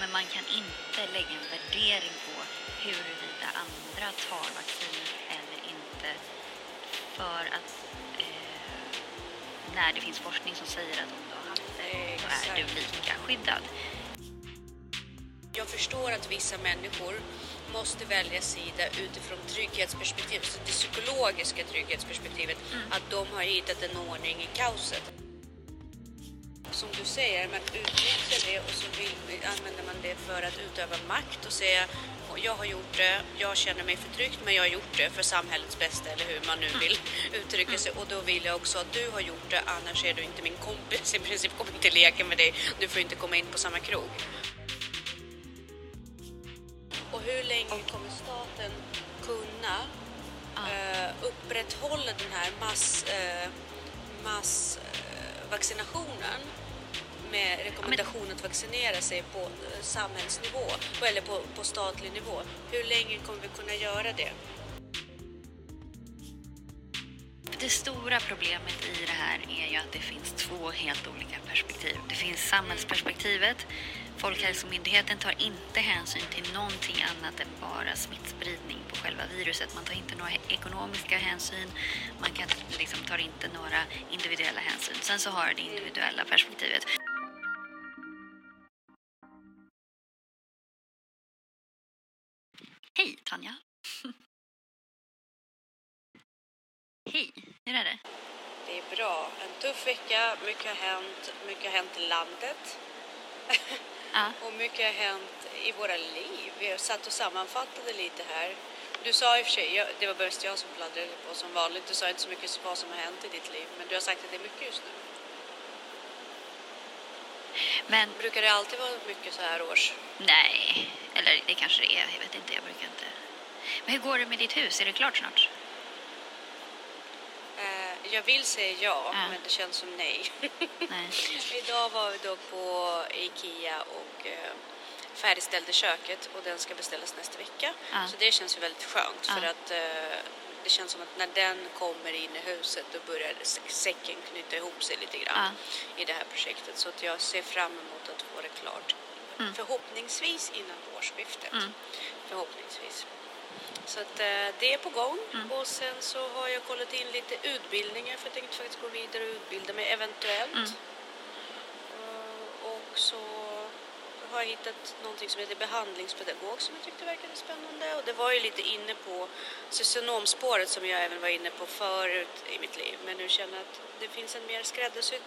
Men man kan inte lägga en värdering på huruvida andra tar vaccinet eller inte. För att eh, när det finns forskning som säger att om du har haft det så är du lika skyddad. Jag förstår att vissa människor måste välja sida utifrån trygghetsperspektivet, så det psykologiska trygghetsperspektivet, att de har hittat en ordning i kaoset. Som du säger, man utnyttjar det och så vill, använder man det för att utöva makt och säga "Och jag har gjort det, jag känner mig förtryckt men jag har gjort det för samhällets bästa eller hur man nu vill uttrycka sig. Och då vill jag också att du har gjort det annars är du inte min kompis. I princip, kommer inte leka med dig, du får inte komma in på samma krog. Och hur länge kommer staten kunna eh, upprätthålla den här mass, eh, mass vaccinationen med rekommendation att vaccinera sig på eh, samhällsnivå eller på, på statlig nivå. Hur länge kommer vi kunna göra det? Det stora problemet i det här är ju att det finns två helt olika perspektiv. Det finns samhällsperspektivet. Folkhälsomyndigheten tar inte hänsyn till någonting annat än bara smittspridning på själva viruset. Man tar inte några ekonomiska hänsyn, man kan, liksom, tar inte några individuella hänsyn. Sen så har det individuella perspektivet. Hej Tanja! Hur är det? Det är bra. En tuff vecka, mycket har hänt, mycket har hänt i landet. Ja. Och mycket har hänt i våra liv. Vi har satt och sammanfattade lite här. Du sa i och för sig, jag, det var bäst jag som pladdrade på som vanligt. Du sa inte så mycket vad som har hänt i ditt liv, men du har sagt att det är mycket just nu. Men Brukar det alltid vara mycket så här års? nej, eller det kanske det är, jag vet inte, jag brukar inte. Men hur går det med ditt hus? Är det klart snart? Jag vill säga ja, Ja. men det känns som nej. Nej. Idag var vi då på Ikea och eh, färdigställde köket och den ska beställas nästa vecka. Ja. Så det känns ju väldigt skönt för att eh, det känns som att när den kommer in i huset då börjar sä- säcken knyta ihop sig lite grann i det här projektet. Så att jag ser fram emot att få det klart. Mm. Förhoppningsvis innan årsskiftet. Mm. Förhoppningsvis. Så att eh, det är på gång Mm. och sen så har jag kollat in lite utbildningar för jag tänkte faktiskt gå vidare och utbilda mig eventuellt. Mm. Eh, Och så har jag hittat någonting som heter behandlingspedagog som jag tyckte verkade spännande. Och det var ju lite inne på socionomspåret som jag även var inne på förut i mitt liv. Men nu känner jag att det finns en mer skräddarsydd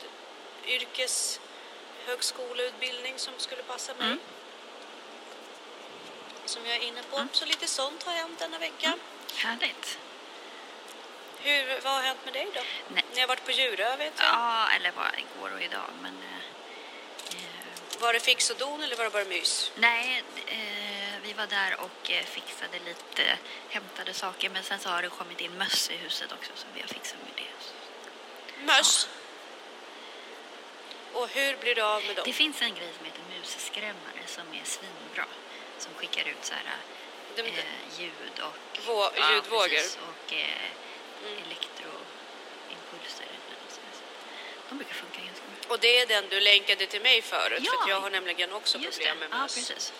yrkeshögskoleutbildning som skulle passa mig. Mm. Som jag är inne på. Mm. Så lite sånt har hänt denna vecka. Härligt. Hur, vad har hänt med dig då? Nej. Ni har varit på Djurö vet jag. Ja, eller bara igår och idag, men... eh, eh, Var det fix och don eller var det bara mys? nej, eh, vi var där och eh, fixade lite, hämtade saker, men sen så har det kommit in möss i huset också, så vi har fixat med det. Möss? Och hur blir du av med dem? Det finns en grej som heter musskrämmare som är svinbra, som skickar ut så här De, eh, ljud och... Vå- Ja, ljudvågor? precis, och eh, Mm. elektroimpulser. De brukar funka ganska bra. Och det är den du länkade till mig förut, Ja. för jag har nämligen också Just problem med Ja, möss. precis.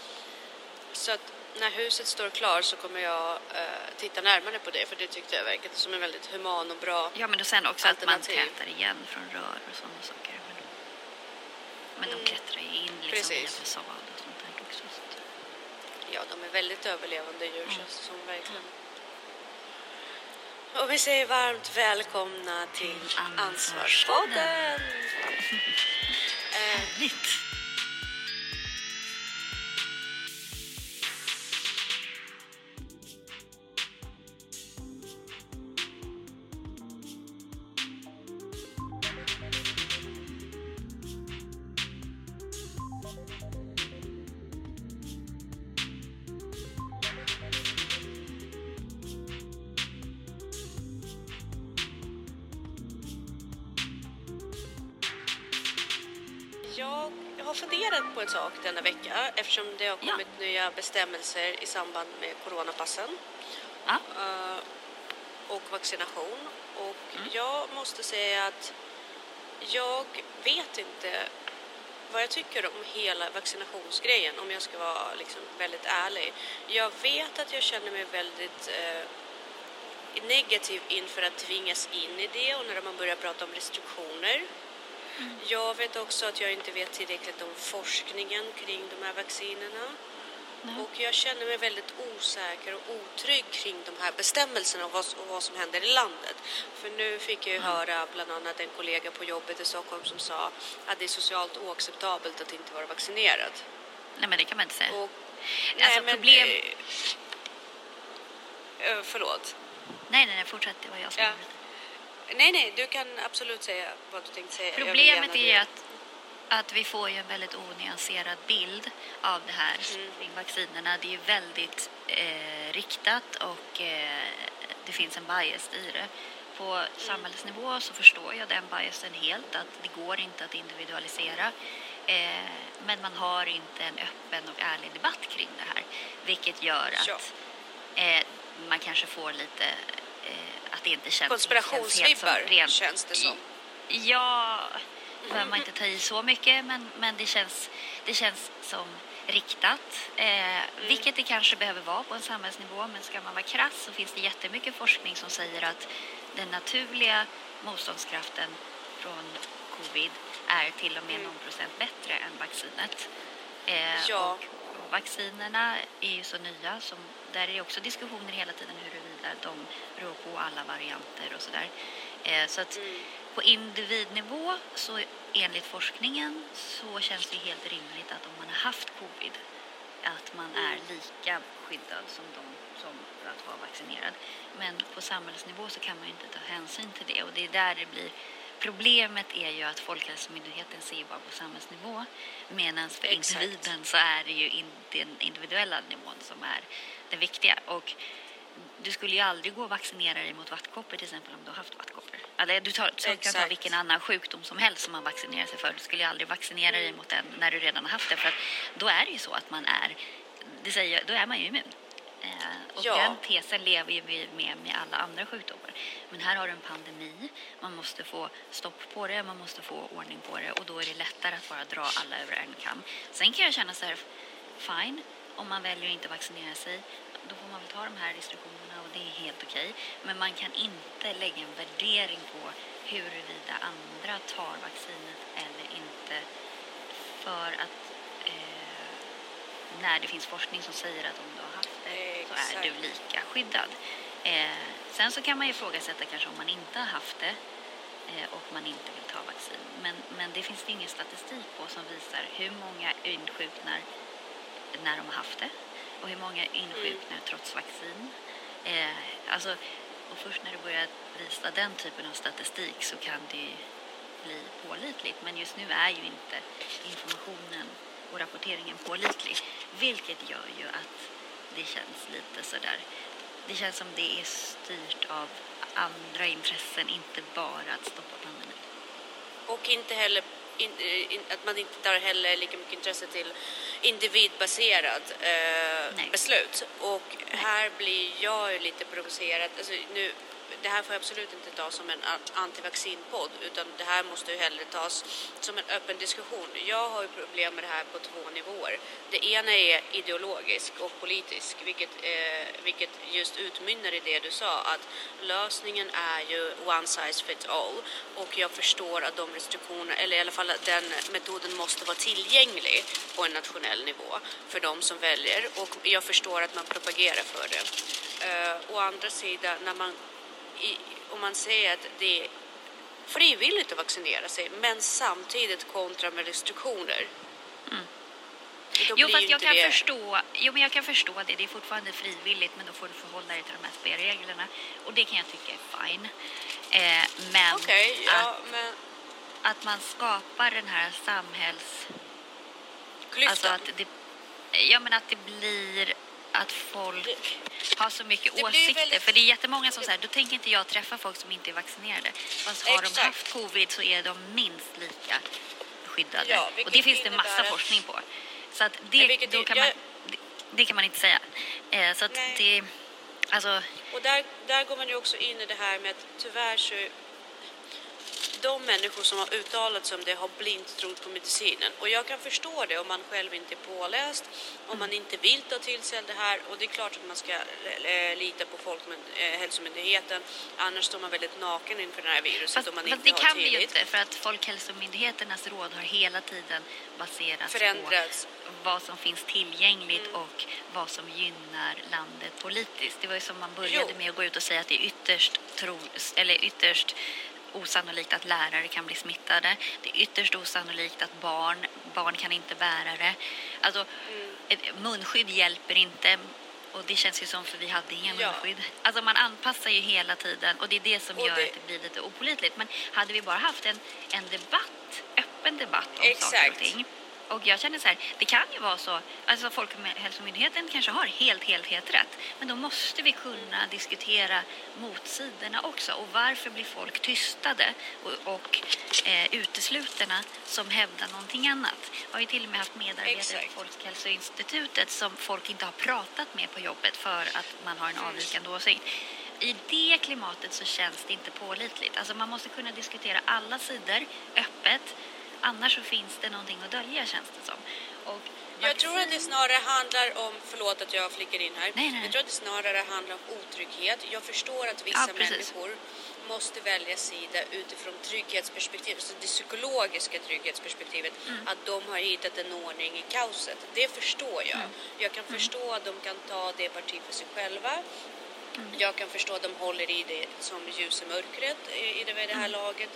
Så att när huset står klart så kommer jag eh, titta närmare på det, för det tyckte jag verkade som en väldigt human och bra... Ja, men och sen också att man tätar igen från rör och sådana saker. Men, men de Mm. klättrar ju in liksom Precis. fasad och sånt där också. Så att, Ja, de är väldigt överlevande djur Mm. känns det som verkligen. Och vi säger varmt välkomna till Ansvarspodden. Härligt! Funderat på en sak denna vecka eftersom det har Ja. kommit nya bestämmelser i samband med coronapassen Ja. eh, och vaccination. Och Mm. jag måste säga att jag vet inte vad jag tycker om hela vaccinationsgrejen om jag ska vara liksom väldigt ärlig. Jag vet att jag känner mig väldigt eh, negativ inför att tvingas in i det och när man börjar prata om restriktioner. Jag vet också att jag inte vet tillräckligt om forskningen kring de här vaccinerna. Nej. Och jag känner mig väldigt osäker och otrygg kring de här bestämmelserna och vad, och vad som händer i landet. För nu fick jag ju mm. höra bland annat en kollega på jobbet i Stockholm som sa att det är socialt oacceptabelt att inte vara vaccinerad. Nej men det kan man inte säga. Och, alltså, nej, problem... Men, äh, förlåt? Nej, nej, nej, fortsätt. Det var jag som ja. Nej, nej, du kan absolut säga vad du tänkte säga. Problemet är ju att, att vi får ju en väldigt onyanserad bild av det här mm. kring vaccinerna. Det är ju väldigt eh, riktat och eh, det finns en bias i det. På mm. samhällsnivå så förstår jag den biasen helt, att det går inte att individualisera. Eh, men man har inte en öppen och ärlig debatt kring det här, vilket gör att ja. eh, man kanske får lite att det inte känns Konspirationsvibbar rent, känns det som. Ja, behöver man inte ta i så mycket men, men det, känns, det känns som riktat, eh, mm. vilket det kanske behöver vara på en samhällsnivå. Men ska man vara krass så finns det jättemycket forskning som säger att den naturliga motståndskraften från covid är till och med mm. någon procent bättre än vaccinet. Eh, ja. och, och vaccinerna är ju så nya, som, där är det också diskussioner hela tiden huruvida de beror på alla varianter och sådär. Eh, så att mm på individnivå så enligt forskningen så känns det helt rimligt att om man har haft covid att man är lika skyddad som de som att vara vaccinerad. Men på samhällsnivå så kan man ju inte ta hänsyn till det och det är där det blir Problemet är ju att Folkhälsomyndigheten ser bara på samhällsnivå medan för Exakt. individen så är det ju in, den individuella nivån som är den viktiga. Och du skulle ju aldrig gå och vaccinera dig mot vattkoppor till exempel om du har haft vattkoppor. Eller du tar, så kan ta vilken annan sjukdom som helst som man vaccinerar sig för. Du skulle ju aldrig vaccinera dig mot den när du redan har haft det för att då är det ju så att man är, det säger, då är man ju immun. Eh, och ja. den tesen lever ju vi med med alla andra sjukdomar. Men här har du en pandemi, man måste få stopp på det, man måste få ordning på det och då är det lättare att bara dra alla över en kam. Sen kan jag känna så här, fine, om man väljer att inte vaccinera sig, då får man väl ta de här restriktionerna och det är helt okej. Men man kan inte lägga en värdering på huruvida andra tar vaccinet eller inte för att eh, när det finns forskning som säger att om du har haft det så är du lika skyddad. Eh, sen så kan man ju ifrågasätta kanske om man inte har haft det eh, och man inte vill ta vaccin. Men, men det finns det ingen statistik på som visar hur många insjuknar när de har haft det och hur många insjuknar trots vaccin. Eh, alltså, och först när du börjar visa den typen av statistik så kan det bli pålitligt. Men just nu är ju inte informationen och rapporteringen pålitlig. Vilket gör ju att det känns lite sådär. Det känns som det är styrt av andra intressen, inte bara att stoppa pandemin. Och inte heller in, in, att man inte tar heller lika mycket intresse till individbaserad eh, beslut. Och här blir jag lite provocerad. Alltså, nu, det här får jag absolut inte ta som en antivaccinpodd utan det här måste ju hellre tas som en öppen diskussion. Jag har ju problem med det här på två nivåer. Det ena är ideologisk och politisk vilket, eh, vilket just utmynnar i det du sa att lösningen är ju one size fits all och jag förstår att de restriktioner, eller i alla fall att den metoden måste vara tillgänglig på en nationell nivå för de som väljer och jag förstår att man propagerar för det. Eh, å andra sidan, när man i, om man säger att det är frivilligt att vaccinera sig men samtidigt kontra med restriktioner. Mm. Jo, fast jag kan, det... förstå, jo, men jag kan förstå det. Det är fortfarande frivilligt, men då får du förhålla dig till de här spelreglerna. Och det kan jag tycka är fine. Eh, men, okay, ja, att, men att man skapar den här samhälls... Klyftan? Alltså att det, ja, men att det blir att folk har så mycket det åsikter. Väldigt... För det är jättemånga som säger, då tänker inte jag träffa folk som inte är vaccinerade. Fast har Exakt. de haft covid så är de minst lika skyddade. Ja, och det finns det massa att... forskning på. Så att det, Nej, då kan jag... man, det, det, kan man inte säga. Eh, så att Nej. det, alltså... Och där, där går man ju också in i det här med att tyvärr så de människor som har uttalat sig om det har blint trott på medicinen. Och jag kan förstå det om man själv inte är påläst, om man inte vill ta till sig det här. Och det är klart att man ska eh, lita på Folkhälsomyndigheten. Annars står man väldigt naken inför det här viruset Fast, om man inte det har kan vi ju tillit. inte för att Folkhälsomyndigheternas råd har hela tiden baserats Förändrats. på vad som finns tillgängligt och vad som gynnar landet politiskt. Det var ju som man började Jo. med att gå ut och säga att det är ytterst, tro, eller ytterst osannolikt att lärare kan bli smittade. Det är ytterst osannolikt att barn, barn kan inte bära det. Alltså, Mm. munskydd hjälper inte. Och det känns ju som för vi hade inga Ja. munskydd. Alltså man anpassar ju hela tiden och det är det som Och gör det- att det blir lite opolitligt. Men hade vi bara haft en, en debatt, öppen debatt om saker Exakt. och ting. Och jag känner så här, det kan ju vara så, alltså Folkhälsomyndigheten kanske har helt, helt, helt rätt. Men då måste vi kunna diskutera motsidorna också. Och varför blir folk tystade och, och eh, uteslutna som hävdar någonting annat? Jag har ju till och med haft medarbetare på Folkhälsoinstitutet som folk inte har pratat med på jobbet för att man har en avvikande åsikt. I det klimatet så känns det inte pålitligt. Alltså man måste kunna diskutera alla sidor öppet. Annars så finns det någonting att dölja känns det som. Och Jag tror att det snarare handlar om, förlåt att jag flickar in här, Nej, nej. jag tror att det snarare handlar om otrygghet. Jag förstår att vissa Ja, människor måste välja sida utifrån trygghetsperspektivet, så det psykologiska trygghetsperspektivet, Mm. att de har hittat en ordning i kaoset. Det förstår jag. Mm. Jag kan förstå att de kan ta det parti för sig själva. Mm. Jag kan förstå att de håller i det som ljus i mörkret i det, vid det här Mm. laget.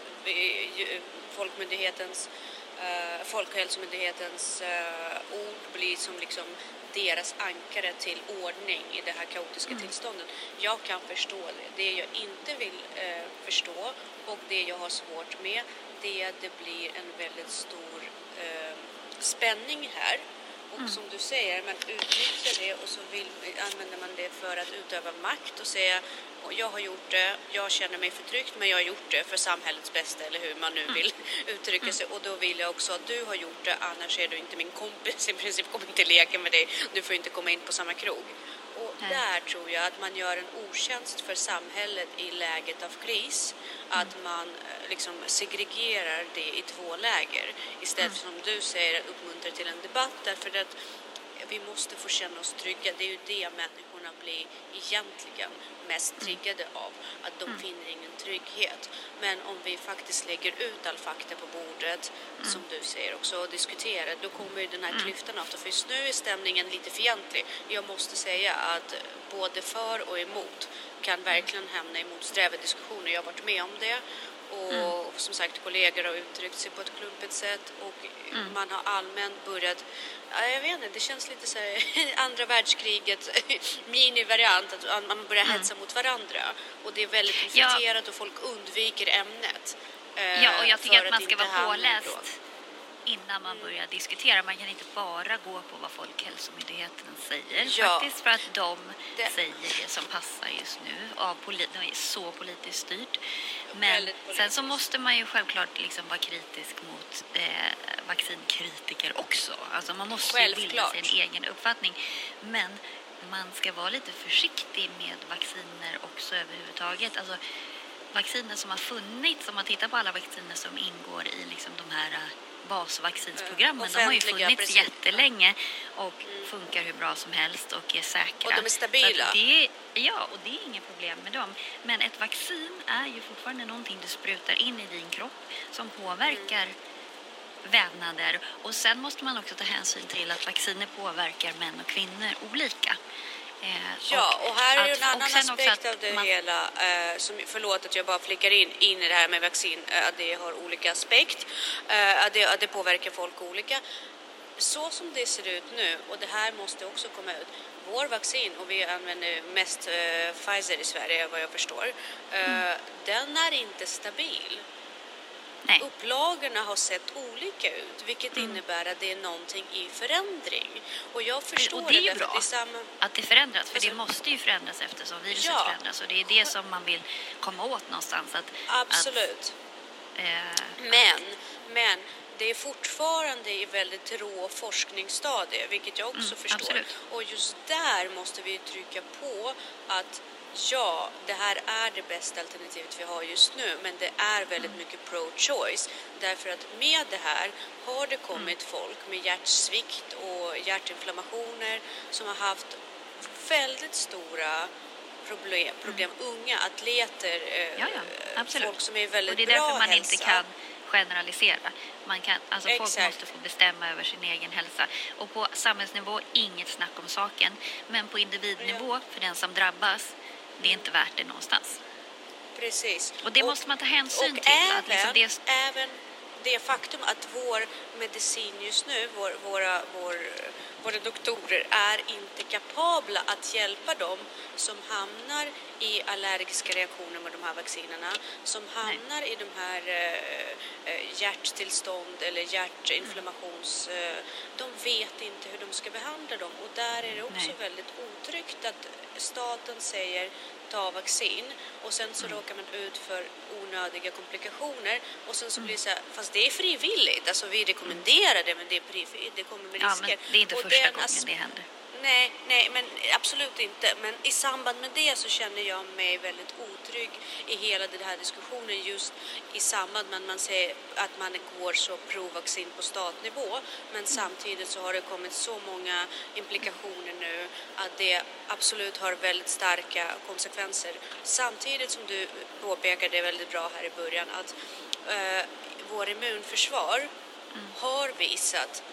Folkmyndighetens, eh, Folkhälsomyndighetens eh, ord blir som liksom deras ankare till ordning i det här kaotiska Mm. tillståndet. Jag kan förstå det. Det jag inte vill eh, förstå och det jag har svårt med det är att det blir en väldigt stor eh, spänning här. Och Mm. som du säger, man utnyttjar det och så vill, använder man det för att utöva makt och säga "Och jag har gjort det, jag känner mig förtryckt men jag har gjort det för samhällets bästa eller hur man nu Mm. vill uttrycka sig och då vill jag också att du har gjort det annars är du inte min kompis i princip, kommer inte leka med dig, du får inte komma in på samma krog. Nej. där tror jag att man gör en otjänst för samhället i läget av kris. Att man eh, liksom segregerar det i två läger istället som du säger att uppmuntra till en debatt därför att vi måste få känna oss trygga. Det är ju det människorna blir egentligen mest triggade av. Att de finner ingen trygghet. Men om vi faktiskt lägger ut all fakta på bordet, som du säger också, och diskuterar, då kommer ju den här klyftan att För just nu är stämningen lite fientlig. Jag måste säga att både för och emot kan verkligen hamna i motsträviga diskussioner. Jag har varit med om det. Och som sagt, kollegor har uttryckt sig på ett klumpigt sätt och man har allmänt börjat, ja, jag vet inte, det känns lite så här andra världskriget, minivariant, att man börjar hetsa mot varandra. Och det är väldigt Ja. infekterat och folk undviker ämnet. eh, Ja, och jag tycker för att man ska vara påläst innan man börjar diskutera. Man kan inte bara gå på vad Folkhälsomyndigheten säger Ja. faktiskt för att de Det- säger det som passar just nu. Av poli- de är så politiskt styrt. Men Väldigt sen så politiskt. måste man ju självklart liksom vara kritisk mot eh, vaccinkritiker också. Alltså man måste ju bilda Självklart. sin egen uppfattning. Men man ska vara lite försiktig med vacciner också överhuvudtaget. Alltså, vacciner som har funnits, om man tittar på alla vacciner som ingår i liksom de här eh, basvaccinsprogrammen, Eh, de har ju funnits precis. jättelänge och funkar hur bra som helst och är säkra. Och de är stabila. Det, ja, och det är inga problem med dem. Men ett vaccin är ju fortfarande någonting du sprutar in i din kropp som påverkar vävnader. Och sen måste man också ta hänsyn till att vacciner påverkar män och kvinnor olika. Eh, Ja, och här är ju en annan och aspekt av det man- hela. Eh, som, förlåt att jag bara flickar in, in i det här med vaccin, eh, att det har olika aspekt. Eh, att, det, att det påverkar folk olika. Så som det ser ut nu, och det här måste också komma ut. Vår vaccin, och vi använder mest eh, Pfizer i Sverige vad jag förstår, eh, den är inte stabil. Nej. Upplagorna har sett olika ut, vilket Mm. innebär att det är någonting i förändring. Och jag förstår och det är ju bra. att det är samma... Att det förändras, för det Alltså- måste ju förändras eftersom viruset Ja. förändras och det är det som man vill komma åt någonstans. Att, Absolut. Att, eh, Men, men det är fortfarande i väldigt rå forskningsstadie, vilket jag också Mm, förstår. absolut. Och just där måste vi trycka på att ja, det här är det bästa alternativet vi har just nu, men det är väldigt mycket pro-choice. Därför att med det här har det kommit folk med hjärtsvikt och hjärtinflammationer som har haft väldigt stora problem, problem unga atleter, eh, Ja, ja, folk som är väldigt Och det är bra därför man hälsa. inte kan generalisera. Man kan, alltså folk Exakt. måste få bestämma över sin egen hälsa. Och på samhällsnivå, inget snack om saken. Men på individnivå, för den som drabbas, det är inte värt det någonstans. Precis. Och det måste man ta hänsyn och till, Även, att liksom det- även det faktum att vår medicin just nu, vår, våra, vår, våra doktorer är inte kapabla att hjälpa dem som hamnar i allergiska reaktioner med de här vaccinerna, som hamnar i de här eh, eh, hjärttillstånd eller hjärtinflammations... Eh, de vet inte hur de ska behandla dem. Och där är det också Nej. väldigt otryggt att staten säger ta vaccin. Och sen så råkar man ut för onödiga komplikationer. Och sen så blir det så här, fast det är frivilligt, alltså vi rekommenderar det men det är frivilligt, det kommer med Ja, risker. men det är inte Och första gången det händer. Nej, nej, men absolut inte. Men i samband med det så känner jag mig väldigt otrygg i hela den här diskussionen just i samband med att man säger att man går så provaccin på statnivå. Men samtidigt så har det kommit så många implikationer nu att det absolut har väldigt starka konsekvenser. Samtidigt som du påpekade väldigt bra här i början att eh, vår immunförsvar har visat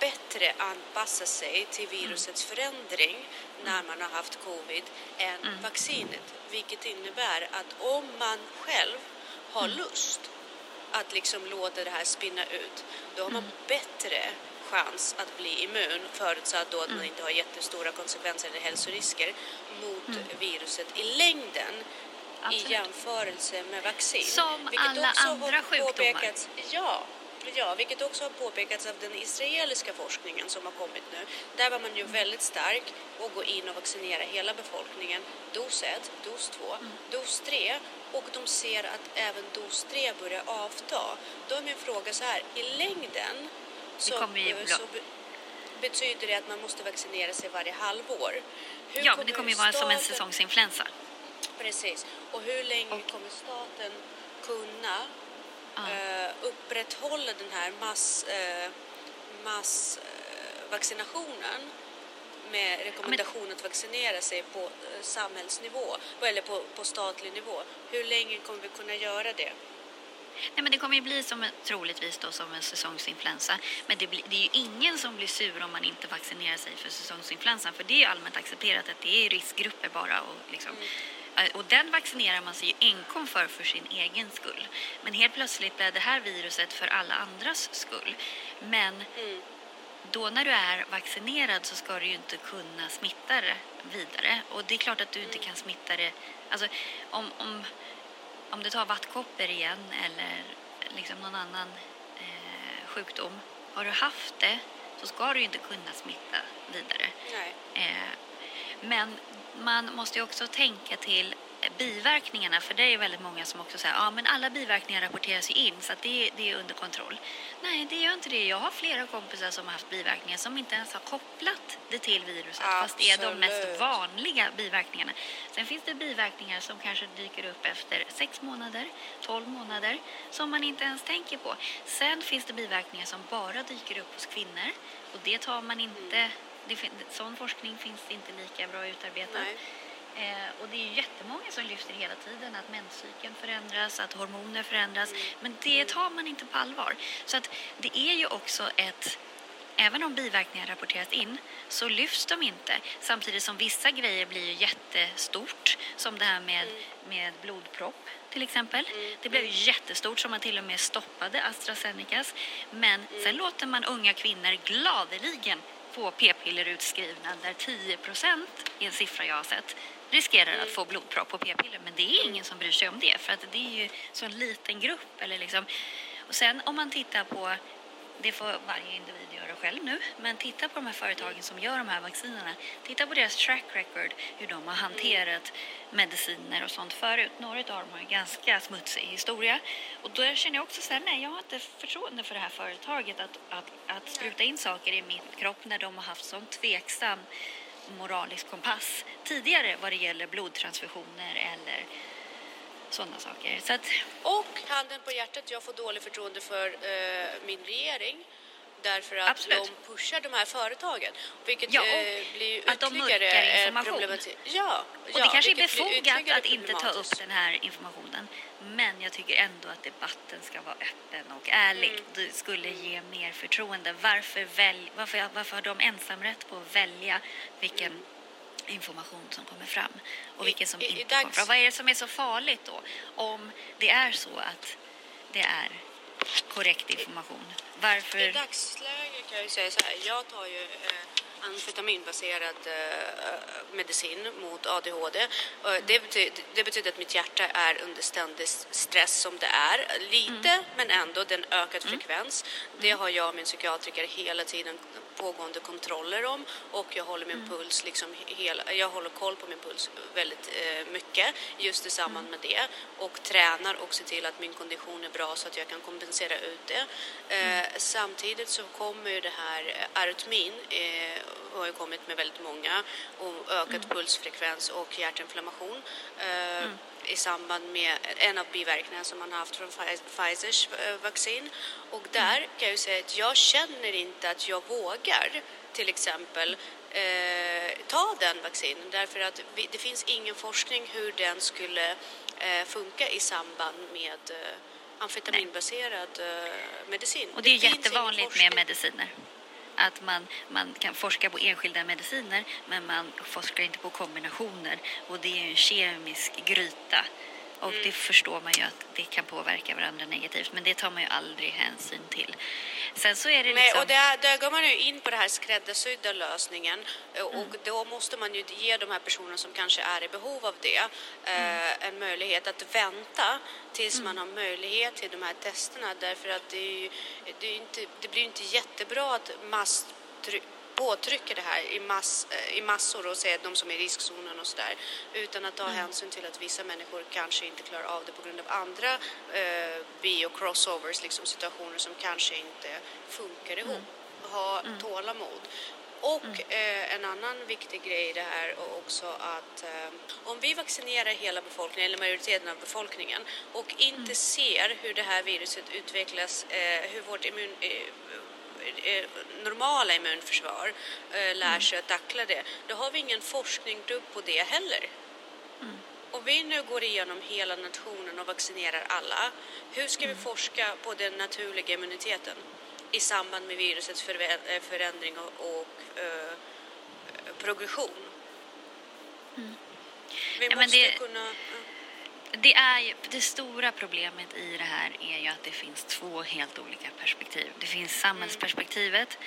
bättre anpassa sig till virusets förändring när man har haft covid än vaccinet. Vilket innebär att om man själv har lust att liksom låta det här spinna ut, då har man bättre chans att bli immun förutsatt då att man inte har jättestora konsekvenser eller hälsorisker mot viruset i längden Absolut. i jämförelse med vaccin. Som Vilket alla också har andra sjukdomar. Ja, ja, vilket också har påpekats av den israeliska forskningen som har kommit nu. Där var man ju väldigt stark och gå in och vaccinera hela befolkningen. Dos 1, dos 2, Mm. dos 3 och de ser att även dos 3 börjar avta. Då är min fråga så här, i längden så, eh, så be, betyder det att man måste vaccinera sig varje halvår. Hur Ja, men det kommer ju vara som en säsongsinfluensa. Precis. Och hur länge kommer staten kunna Ja. eh, upprätthålla den här mass, eh, mass eh, vaccinationen med rekommendation att vaccinera sig på eh, samhällsnivå eller på, på statlig nivå. Hur länge kommer vi kunna göra det? Nej, men det kommer ju bli som en, troligtvis då som en säsongsinfluensa. Men det, blir, det är ju ingen som blir sur om man inte vaccinerar sig för säsongsinfluensan. För det är ju allmänt accepterat att det är riskgrupper bara. Och, liksom, eh, och den vaccinerar man sig ju enkom för för sin egen skull. Men helt plötsligt blir det här viruset för alla andras skull. Men Mm. då när du är vaccinerad så ska du ju inte kunna smitta det vidare. Och det är klart att du inte kan smitta det. Alltså, om, om, om du tar vattkoppor igen eller liksom någon annan eh, sjukdom. Har du haft det så ska du ju inte kunna smitta vidare. Eh, men man måste ju också tänka till biverkningarna, för det är väldigt många som också säger ja men alla biverkningar rapporteras ju in så att det, det är under kontroll. Nej, det gör inte det. Jag har flera kompisar som har haft biverkningar som inte ens har kopplat det till viruset fast det är de Absolut. mest vanliga biverkningarna. Sen finns det biverkningar som kanske dyker upp efter 6 månader, 12 månader som man inte ens tänker på. Sen finns det biverkningar som bara dyker upp hos kvinnor och det tar man inte det sån forskning finns inte lika bra utarbetad. Eh, och det är ju jättemånga som lyfter hela tiden att menscykeln förändras, att hormoner förändras. Men det tar man inte på allvar. Så att det är ju också ett... Även om biverkningar rapporteras in så lyfts de inte. Samtidigt som vissa grejer blir ju jättestort. Som det här med, med blodpropp till exempel. Det blev ju jättestort som man till och med stoppade AstraZenecas. Men sen låter man unga kvinnor gladeligen få p-piller utskrivna där 10 procent är en siffra jag har sett riskerar att få blodpropp på p-piller. Men det är ingen som bryr sig om det för att det är ju så en liten grupp. Eller liksom. Och sen om man tittar på, det får varje individ göra själv nu, men titta på de här företagen som gör de här vaccinerna. Titta på deras track record, hur de har hanterat mediciner och sånt förut. Några av dem har ju ganska smutsig historia. Och då känner jag också så här, nej jag har inte förtroende för det här företaget att, att, att spruta in saker i min kropp när de har haft sån tveksam moralisk kompass tidigare vad det gäller blodtransfusioner eller sådana saker. Så att, Och handen på hjärtat, jag får dåligt förtroende för eh, min regering därför att Absolut. de pushar de här företagen. Vilket Ja, eh, blir att de mörkar information. Ja, och ja, det kanske är befogat att inte ta upp den här informationen. Men jag tycker ändå att debatten ska vara öppen och ärlig. Mm. Det skulle ge mer förtroende. Varför, välj, varför, varför har de ensamrätt på att välja vilken information som kommer fram och I- vilken som i- i inte dags- kommer fram? Vad är det som är så farligt då? Om det är så att det är korrekt information. Varför? I dagsläget kan jag ju säga så här, jag tar ju eh, amfetaminbaserad eh, medicin mot ADHD. Det, betyder, det betyder att mitt hjärta är under ständig stress som det är. Lite, men ändå, det är en ökad frekvens. Det har jag och min psykiatriker hela tiden pågående kontroller om och jag håller min puls liksom hela, jag håller koll på min puls väldigt eh, mycket just i samband med det och tränar och ser till att min kondition är bra så att jag kan kompensera ut det. Eh, Samtidigt så kommer ju det här eh, arytmin eh, har ju kommit med väldigt många och ökad pulsfrekvens och hjärtinflammation. Eh, i samband med en av biverkningarna som man har haft från Pfiz- Pfizers eh, vaccin. Och där kan jag ju säga att jag känner inte att jag vågar till exempel eh, ta den vaccinen därför att vi, det finns ingen forskning hur den skulle eh, funka i samband med eh, amfetaminbaserad eh, medicin. Och det är finns ingen jättevanligt med mediciner. Att man, man kan forska på enskilda mediciner men man forskar inte på kombinationer. Och det är ju en kemisk gryta. Och Mm. det förstår man ju att det kan påverka varandra negativt. Men det tar man ju aldrig hänsyn till. Sen så är det Nej, liksom... och där, där går man ju in på den här skräddarsydda lösningen eh, och Mm. då måste man ju ge de här personerna som kanske är i behov av det eh, Mm. en möjlighet att vänta tills man har möjlighet till de här testerna därför att det, är ju, det, är inte, det blir ju inte jättebra att mass påtrycker det här i, mass, eh, i massor och säger de som är i riskzonen och sådär utan att ta Mm. hänsyn till att vissa människor kanske inte klarar av det på grund av andra eh, bio-crossovers, liksom situationer som kanske inte funkar ihop. Ha tålamod. Och eh, en annan viktig grej i det här är också att eh, om vi vaccinerar hela befolkningen, eller majoriteten av befolkningen och inte ser hur det här viruset utvecklas, eh, hur vårt immun, eh, normala immunförsvar eh, lär sig att tackla det, då har vi ingen forskningsgrupp på det heller. Om vi nu går igenom hela nationen och vaccinerar alla, hur ska vi forska på den naturliga immuniteten i samband med virusets eh, förändring och, eh, progression? Vi Ja, men måste det- kunna... Det, är ju, det stora problemet i det här är ju att det finns två helt olika perspektiv. Det finns samhällsperspektivet.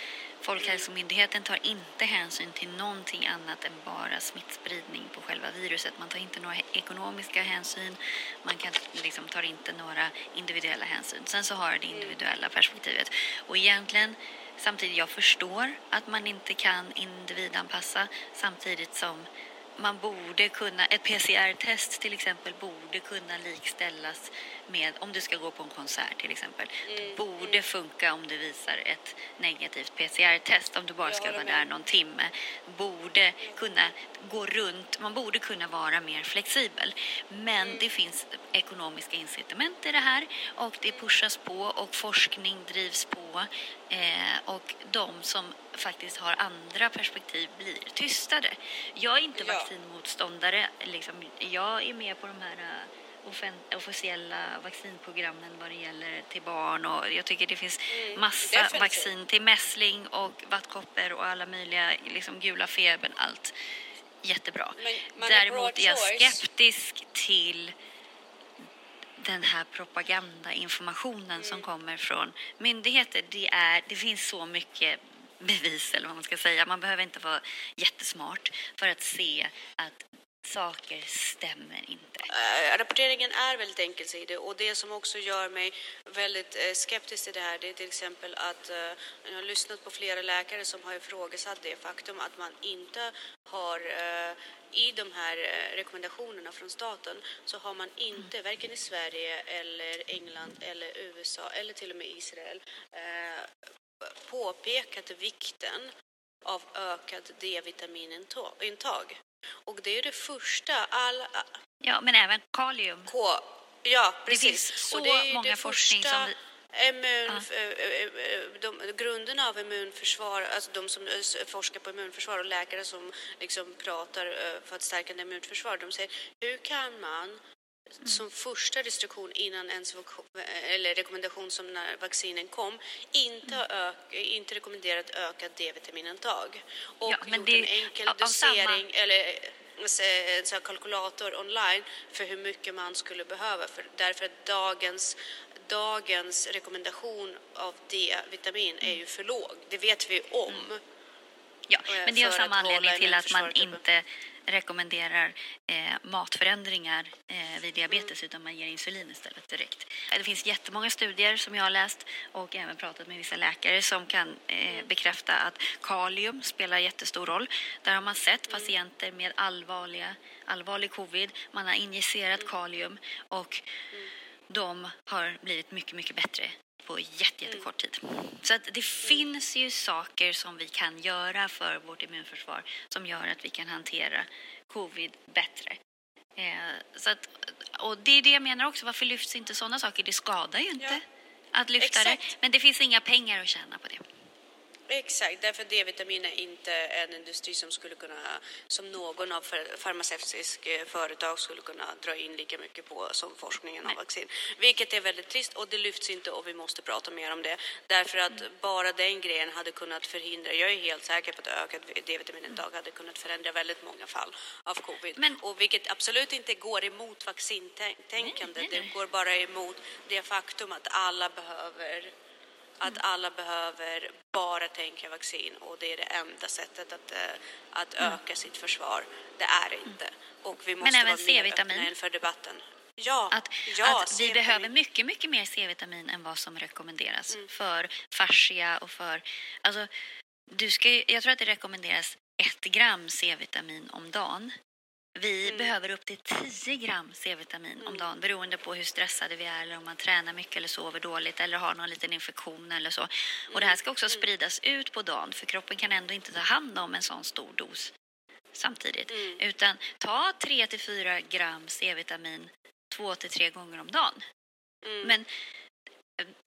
Folkhälsomyndigheten tar inte hänsyn till någonting annat än bara smittspridning på själva viruset. Man tar inte några ekonomiska hänsyn, man kan, liksom, tar inte några individuella hänsyn. Sen så har det individuella perspektivet. Och egentligen, samtidigt, jag förstår att man inte kan individanpassa samtidigt som man borde kunna, ett PCR-test till exempel borde kunna likställas med, om du ska gå på en konsert till exempel, det borde funka om du visar ett negativt PCR-test, om du bara Jag ska vara med. där någon timme, borde kunna gå runt, man borde kunna vara mer flexibel. Men Mm. det finns ekonomiska incitament i det här och det pushas på och forskning drivs på eh, och de som faktiskt har andra perspektiv blir tystade. Jag är inte Ja. vaccinmotståndare. Liksom, jag är med på de här eh, officiella vaccinprogrammen vad det gäller till barn och jag tycker det finns Mm, massa definitivt. vaccin till mässling och vattkoppor och alla möjliga liksom gula febern, allt jättebra. Men Däremot är jag skeptisk till den här propagandainformationen som kommer från myndigheter. Det, är, det finns så mycket bevis, eller vad man ska säga. Man behöver inte vara jättesmart för att se att saker stämmer inte. Äh, rapporteringen är väldigt enkelsidig och det som också gör mig väldigt eh, skeptisk till det här det är till exempel att eh, jag har lyssnat på flera läkare som har ifrågasatt det faktum att man inte har eh, i de här eh, rekommendationerna från staten så har man inte, varken i Sverige eller England eller USA eller till och med Israel, eh, påpekat vikten av ökat D-vitaminintag. Och det är det första, all, Ja, men även kalium. K, ja precis. Det finns så det många forskning som vi- Immun, eh, de, grunderna av immunförsvar, alltså de som forskar på immunförsvar och läkare som liksom pratar för att stärka immunförsvar, de säger hur kan man som första restriktion innan ens eller rekommendation som när vaccinen kom inte, ök, inte rekommenderat ökat D-vitaminintag och Ja, gjort det- en enkel av- av dosering eller en sån kalkylator online för hur mycket man skulle behöva. För, därför att dagens, dagens rekommendation av D-vitamin är ju för låg. Det vet vi om. Ja, eh, men det är av samma anledning till att man inte rekommenderar eh, matförändringar eh, vid diabetes utan man ger insulin istället direkt. Eh, det finns jättemånga studier som jag har läst och även pratat med vissa läkare som kan eh, bekräfta att kalium spelar jättestor roll. Där har man sett patienter med allvarliga, allvarlig covid, man har injicerat kalium och de har blivit mycket, mycket bättre på jätte, jättekort tid. Så att det finns ju saker som vi kan göra för vårt immunförsvar som gör att vi kan hantera covid bättre. Eh, så att, och det är det jag menar också, varför lyfts inte sådana saker? Det skadar ju inte Ja. att lyfta det, Exakt. men det finns inga pengar att tjäna på det. Exakt, därför D-vitamin är inte en industri som skulle kunna, som någon av far- farmaceutisk eh, företag skulle kunna dra in lika mycket på som forskningen av vaccin. Vilket är väldigt trist och det lyfts inte och vi måste prata mer om det. Därför att Mm. bara den grejen hade kunnat förhindra, jag är helt säker på att ökat D-vitaminintag hade kunnat förändra väldigt många fall av covid. Men- och vilket absolut inte går emot vaccintänkande, Nej, nej, nej. det går bara emot det faktum att alla behöver att alla behöver bara tänka vaccin och det är det enda sättet att, eh, att öka sitt försvar. Det är det inte. Och vi måste även vara mer C-vitamin. inför debatten. Ja, Att, ja att vi behöver mycket, mycket mer C-vitamin än vad som rekommenderas Mm. för fascia och för... Alltså, du ska, jag tror att det rekommenderas ett gram C-vitamin om dagen. Vi Mm. behöver upp till 10 gram C-vitamin om dagen beroende på hur stressade vi är eller om man tränar mycket eller sover dåligt eller har någon liten infektion eller så. Och det här ska Mm. också spridas ut på dagen för kroppen kan ändå inte ta hand om en sån stor dos samtidigt. Mm. Utan ta 3 till 4 gram C-vitamin två till tre gånger om dagen. Mm. Men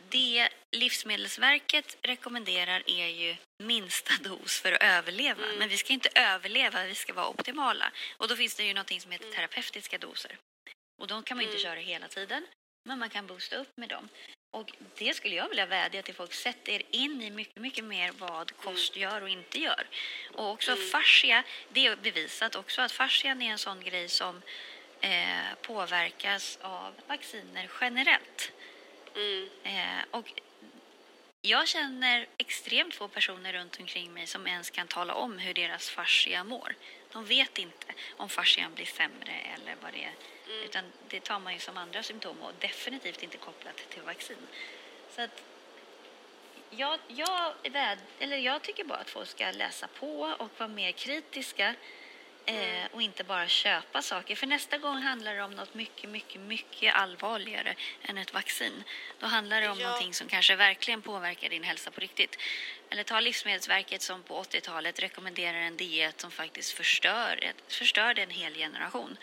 det Livsmedelsverket rekommenderar är ju minsta dos för att överleva. Mm. Men vi ska inte överleva, vi ska vara optimala. Och då finns det ju något som heter terapeutiska doser. Och de kan man inte Mm. köra hela tiden, men man kan boosta upp med dem. Och det skulle jag vilja vädja till folk, sätt er in i mycket, mycket mer vad kost gör och inte gör. Och också Mm. fascia, det är bevisat också att fascian är en sån grej som eh, påverkas av vacciner generellt. Mm. Eh, och jag känner extremt få personer runt omkring mig som ens kan tala om hur deras fascia mår. De vet inte om fascian blir sämre eller vad det är. Utan det tar man ju som andra symptom och definitivt inte kopplat till vaccin. Så att jag, jag, eller jag tycker bara att folk ska läsa på och vara mer kritiska eh, och inte bara köpa saker. För nästa gång handlar det om något mycket, mycket, mycket allvarligare än ett vaccin. Då handlar det om Ja. någonting som kanske verkligen påverkar din hälsa på riktigt. Eller ta Livsmedelsverket som på 80-talet rekommenderar en diet som faktiskt förstör, förstörde en hel generation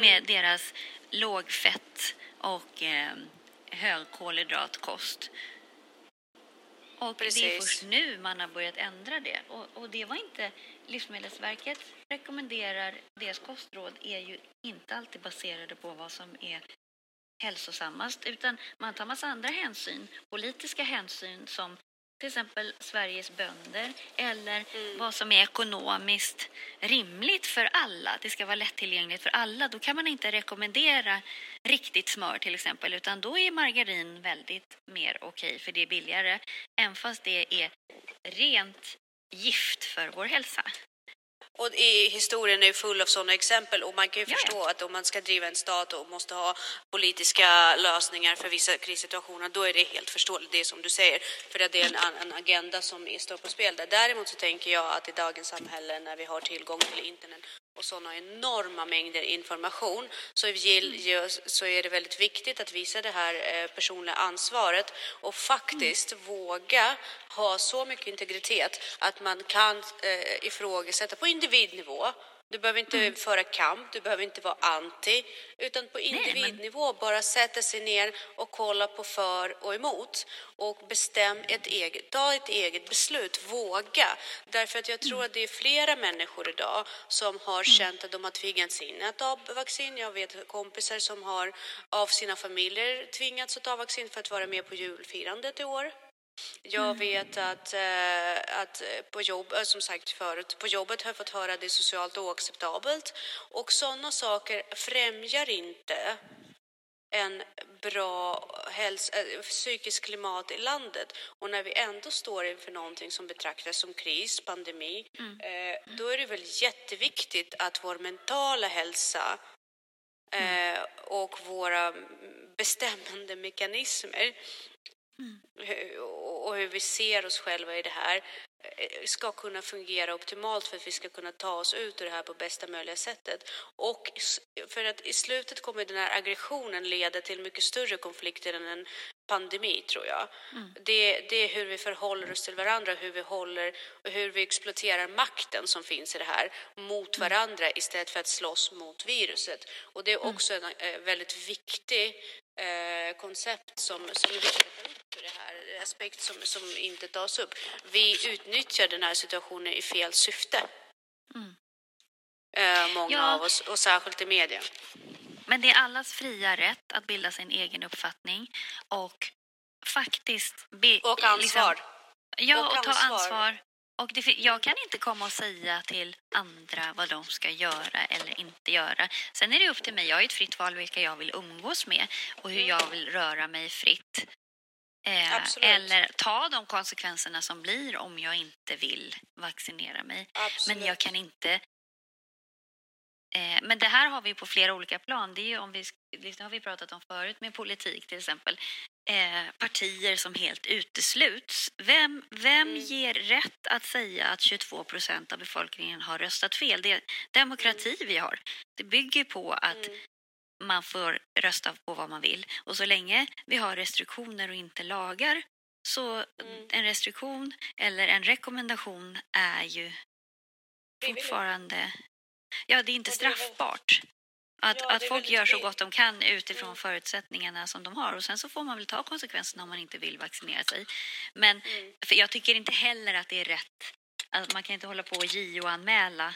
med deras lågfett och eh, högkolhydratkost. Och det är Precis. först nu man har börjat ändra det. Och, och det var inte... Livsmedelsverket rekommenderar, deras kostråd är ju inte alltid baserade på vad som är hälsosammast utan man tar massa andra hänsyn, politiska hänsyn som till exempel Sveriges bönder eller vad som är ekonomiskt rimligt för alla. Det ska vara lättillgängligt för alla. Då kan man inte rekommendera riktigt smör till exempel utan då är margarin väldigt mer okej för det är billigare även fast det är rent gift för vår hälsa. Och i historien är full av sådana exempel och man kan ju Ja, ja. förstå att om man ska driva en stat och måste ha politiska lösningar för vissa krissituationer, då är det helt förståeligt det som du säger, för att det är en, en agenda som står på spel där. Däremot så tänker jag att i dagens samhälle när vi har tillgång till internet och sådana enorma mängder information så, vill, så är det väldigt viktigt att visa det här eh, personliga ansvaret och faktiskt mm. våga ha så mycket integritet att man kan eh, ifrågasätta på individnivå du behöver inte mm. föra kamp, du behöver inte vara anti, utan på individnivå Nej, men... bara sätta sig ner och kolla på för och emot och bestäm ett eget, ta ett eget beslut, våga. Därför att jag tror mm. att det är flera människor idag som har mm. känt att de har tvingats in att ta vaccin. Jag vet kompisar som har av sina familjer tvingats att ta vaccin för att vara med på julfirandet i år. Jag vet att, eh, att på jobb, eh, som sagt förut, på jobbet har jag fått höra att det är socialt oacceptabelt och sådana saker främjar inte en bra hälsa, äh, psykisk klimat i landet. Och när vi ändå står inför någonting som betraktas som kris, pandemi, mm. eh, då är det väl jätteviktigt att vår mentala hälsa mm. eh, och våra bestämmande mekanismer Mm. och hur vi ser oss själva i det här ska kunna fungera optimalt för att vi ska kunna ta oss ut ur det här på bästa möjliga sättet. Och för att i slutet kommer den här aggressionen leda till mycket större konflikter än en pandemi, tror jag. Mm. Det, det, är hur vi förhåller oss till varandra, hur vi håller och hur vi exploaterar makten som finns i det här mot mm. varandra mm. istället för att slåss mot viruset. Och det är mm. också en äh, väldigt viktig äh, koncept som, som är viktigt att ta upp för det här, aspekt som, som inte tas upp. Vi utnyttjar den här situationen i fel syfte. Mm. Äh, många ja. av oss, och särskilt i media. Men det är allas fria rätt att bilda sin egen uppfattning och faktiskt... Be, och ansvar. Liksom, ja, och, och ta ansvar. ansvar. Och det, jag kan inte komma och säga till andra vad de ska göra eller inte göra. Sen är det upp till mig. Jag har ett fritt val vilka jag vill umgås med och hur jag vill röra mig fritt. Eh, eller ta de konsekvenserna som blir om jag inte vill vaccinera mig. Absolut. Men jag kan inte Eh, men det här har vi på flera olika plan. Det, är om vi, det har vi pratat om förut med politik till exempel. Eh, partier som helt utesluts. Vem, vem mm. ger rätt att säga att 22 procent av befolkningen har röstat fel? Det är demokrati mm. vi har. Det bygger på att mm. Man får rösta på vad man vill. Och så länge vi har restriktioner och inte lagar så mm. en restriktion eller en rekommendation är ju fortfarande Ja, det är inte straffbart. Att, ja, att folk gör så gott de kan utifrån mm. förutsättningarna som de har. Och Sen så får man väl ta konsekvenserna om man inte vill vaccinera sig. Men mm. jag tycker inte heller att det är rätt. Alltså, man kan inte hålla på och JO-anmäla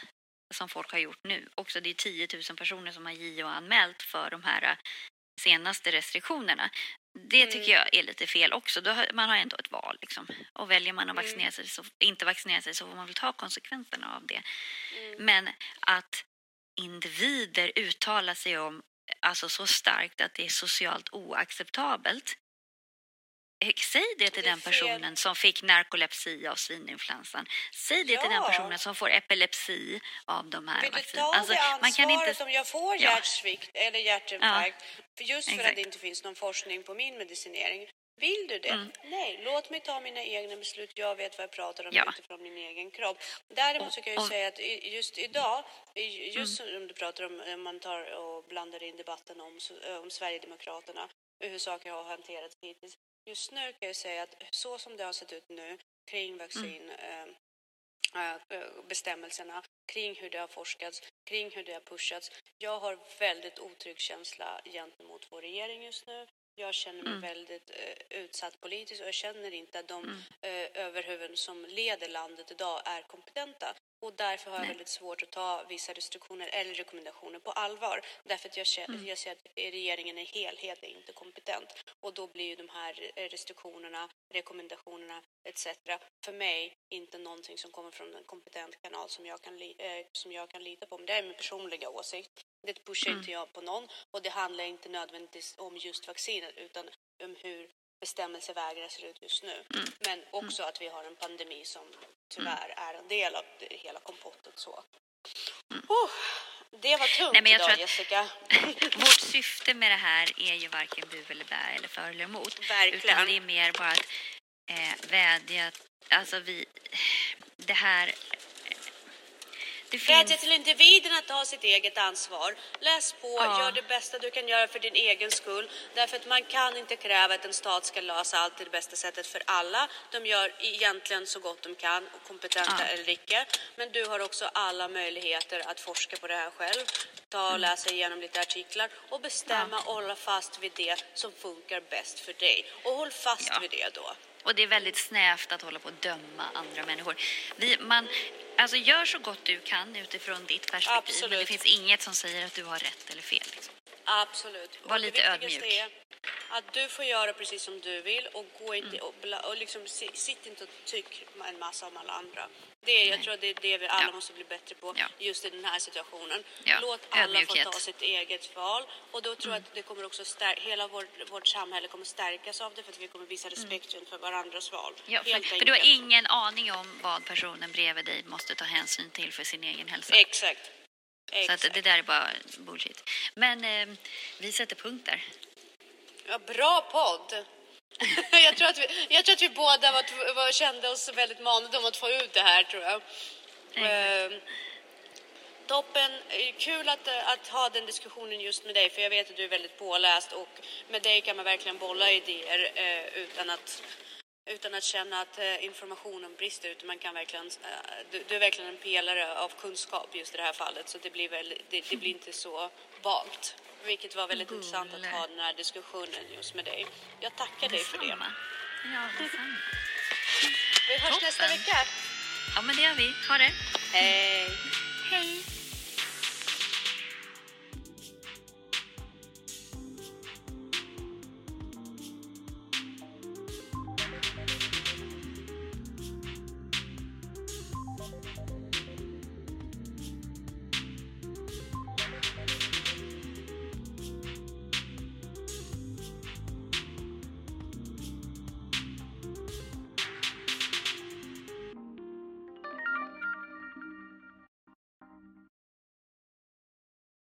som folk har gjort nu. Också det är 10 000 personer som har JO-anmält för de här senaste restriktionerna. Det tycker mm. jag är lite fel också. Då har, man har ändå ett val. Liksom. Och väljer man att mm. vaccinera sig så, inte vaccinera sig så får man väl ta konsekvenserna av det. Mm. Men att individer uttalar sig om alltså så starkt att det är socialt oacceptabelt Säg det till det den personen som fick narkolepsi av svininfluensan. Säg det ja. till den personen som får epilepsi av de här vaccinerna. Alltså, man kan inte... om jag får hjärtsvikt ja. eller hjärtinfarkt ja. för just för att det inte finns någon forskning på min medicinering. Vill du det? Mm. Nej, låt mig ta mina egna beslut. Jag vet vad jag pratar om ja. utifrån min egen kropp. Däremot så kan jag och, säga att just idag, just mm. som du pratar om, man tar och blandar in debatten om, om Sverigedemokraterna hur saker har hanterats hittills. Just nu kan jag säga att så som det har sett ut nu kring vaccinbestämmelserna, mm. äh, kring hur det har forskats, kring hur det har pushats. Jag har väldigt otrygg känsla gentemot vår regering just nu. Jag känner mig mm. väldigt eh, utsatt politiskt och jag känner inte att de mm. eh, överhuvuden som leder landet idag är kompetenta. Och därför har jag väldigt svårt att ta vissa restriktioner eller rekommendationer på allvar. Därför att jag, känner, mm. jag ser att regeringen i helhet är inte kompetent. Och då blir ju de här restriktionerna, rekommendationerna etc. för mig inte någonting som kommer från en kompetent kanal som jag kan, eh, som jag kan lita på. Men det är min personliga åsikt. Det pushar mm. inte jag på någon och det handlar inte nödvändigtvis om just vaccinet utan om hur bestämmelsevägarna ser ut just nu. Mm. Men också mm. att vi har en pandemi som tyvärr är en del av hela kompottet. Så. Oh, det var tungt Nej, men jag idag, tror Jessica. vårt syfte med det här är ju varken bu eller bä eller för eller emot. Verkligen. Utan det är mer bara att eh, vädja, alltså vi, det här Det Vädja finns... till individen att ta sitt eget ansvar. Läs på, Ja. gör det bästa du kan göra för din egen skull. Därför att man kan inte kräva att en stat ska lösa allt det bästa sättet för alla. De gör egentligen så gott de kan, och kompetenta Ja. eller icke. Men du har också alla möjligheter att forska på det här själv. Ta Mm. och läsa igenom lite artiklar och bestämma och hålla fast vid det som funkar bäst för dig. Och håll fast Ja. vid det då. Och det är väldigt snävt att hålla på och döma andra människor. Vi, man, alltså gör så gott du kan utifrån ditt perspektiv. Men det Absolut. finns inget som säger att du har rätt eller fel. Liksom. Absolut. Var Och lite ödmjuk. är att du får göra precis som du vill och gå Mm. inte och, och liksom si- sitt inte och tyck en massa om alla andra. Det jag tror att det är det vi alla Ja. måste bli bättre på Ja. just i den här situationen. Ja, Låt alla få ta sitt eget val och då tror jag Mm. att det kommer också stär- hela vårt, vårt samhälle kommer stärkas av det för att vi kommer visa respekt för varandras val. Mm. Ja, för, för du har ingen aning om vad personen bredvid dig måste ta hänsyn till för sin egen hälsa. Exakt. Så Exakt. att det där är bara bullshit. Men eh, vi sätter punkt där. Ja, bra podd! jag, tror att vi, jag tror att vi båda var, var, kände oss väldigt manade om att få ut det här, tror jag. Exakt. Eh, toppen. Eh, Kul att, eh, att ha den diskussionen just med dig, för jag vet att du är väldigt påläst och med dig kan man verkligen bolla idéer eh, utan att utan att känna att eh, informationen brister. Utan man kan verkligen, eh, du, du är verkligen en pelare av kunskap just i det här fallet. Så det blir, väl, det, det blir inte så vagt. Vilket var väldigt intressant att ha den här diskussionen just med dig. Jag tackar dig för det. Ja, detsamma. Vi hörs Toppen. nästa vecka. Ja, men det gör vi. Ha det. Hej! Hej.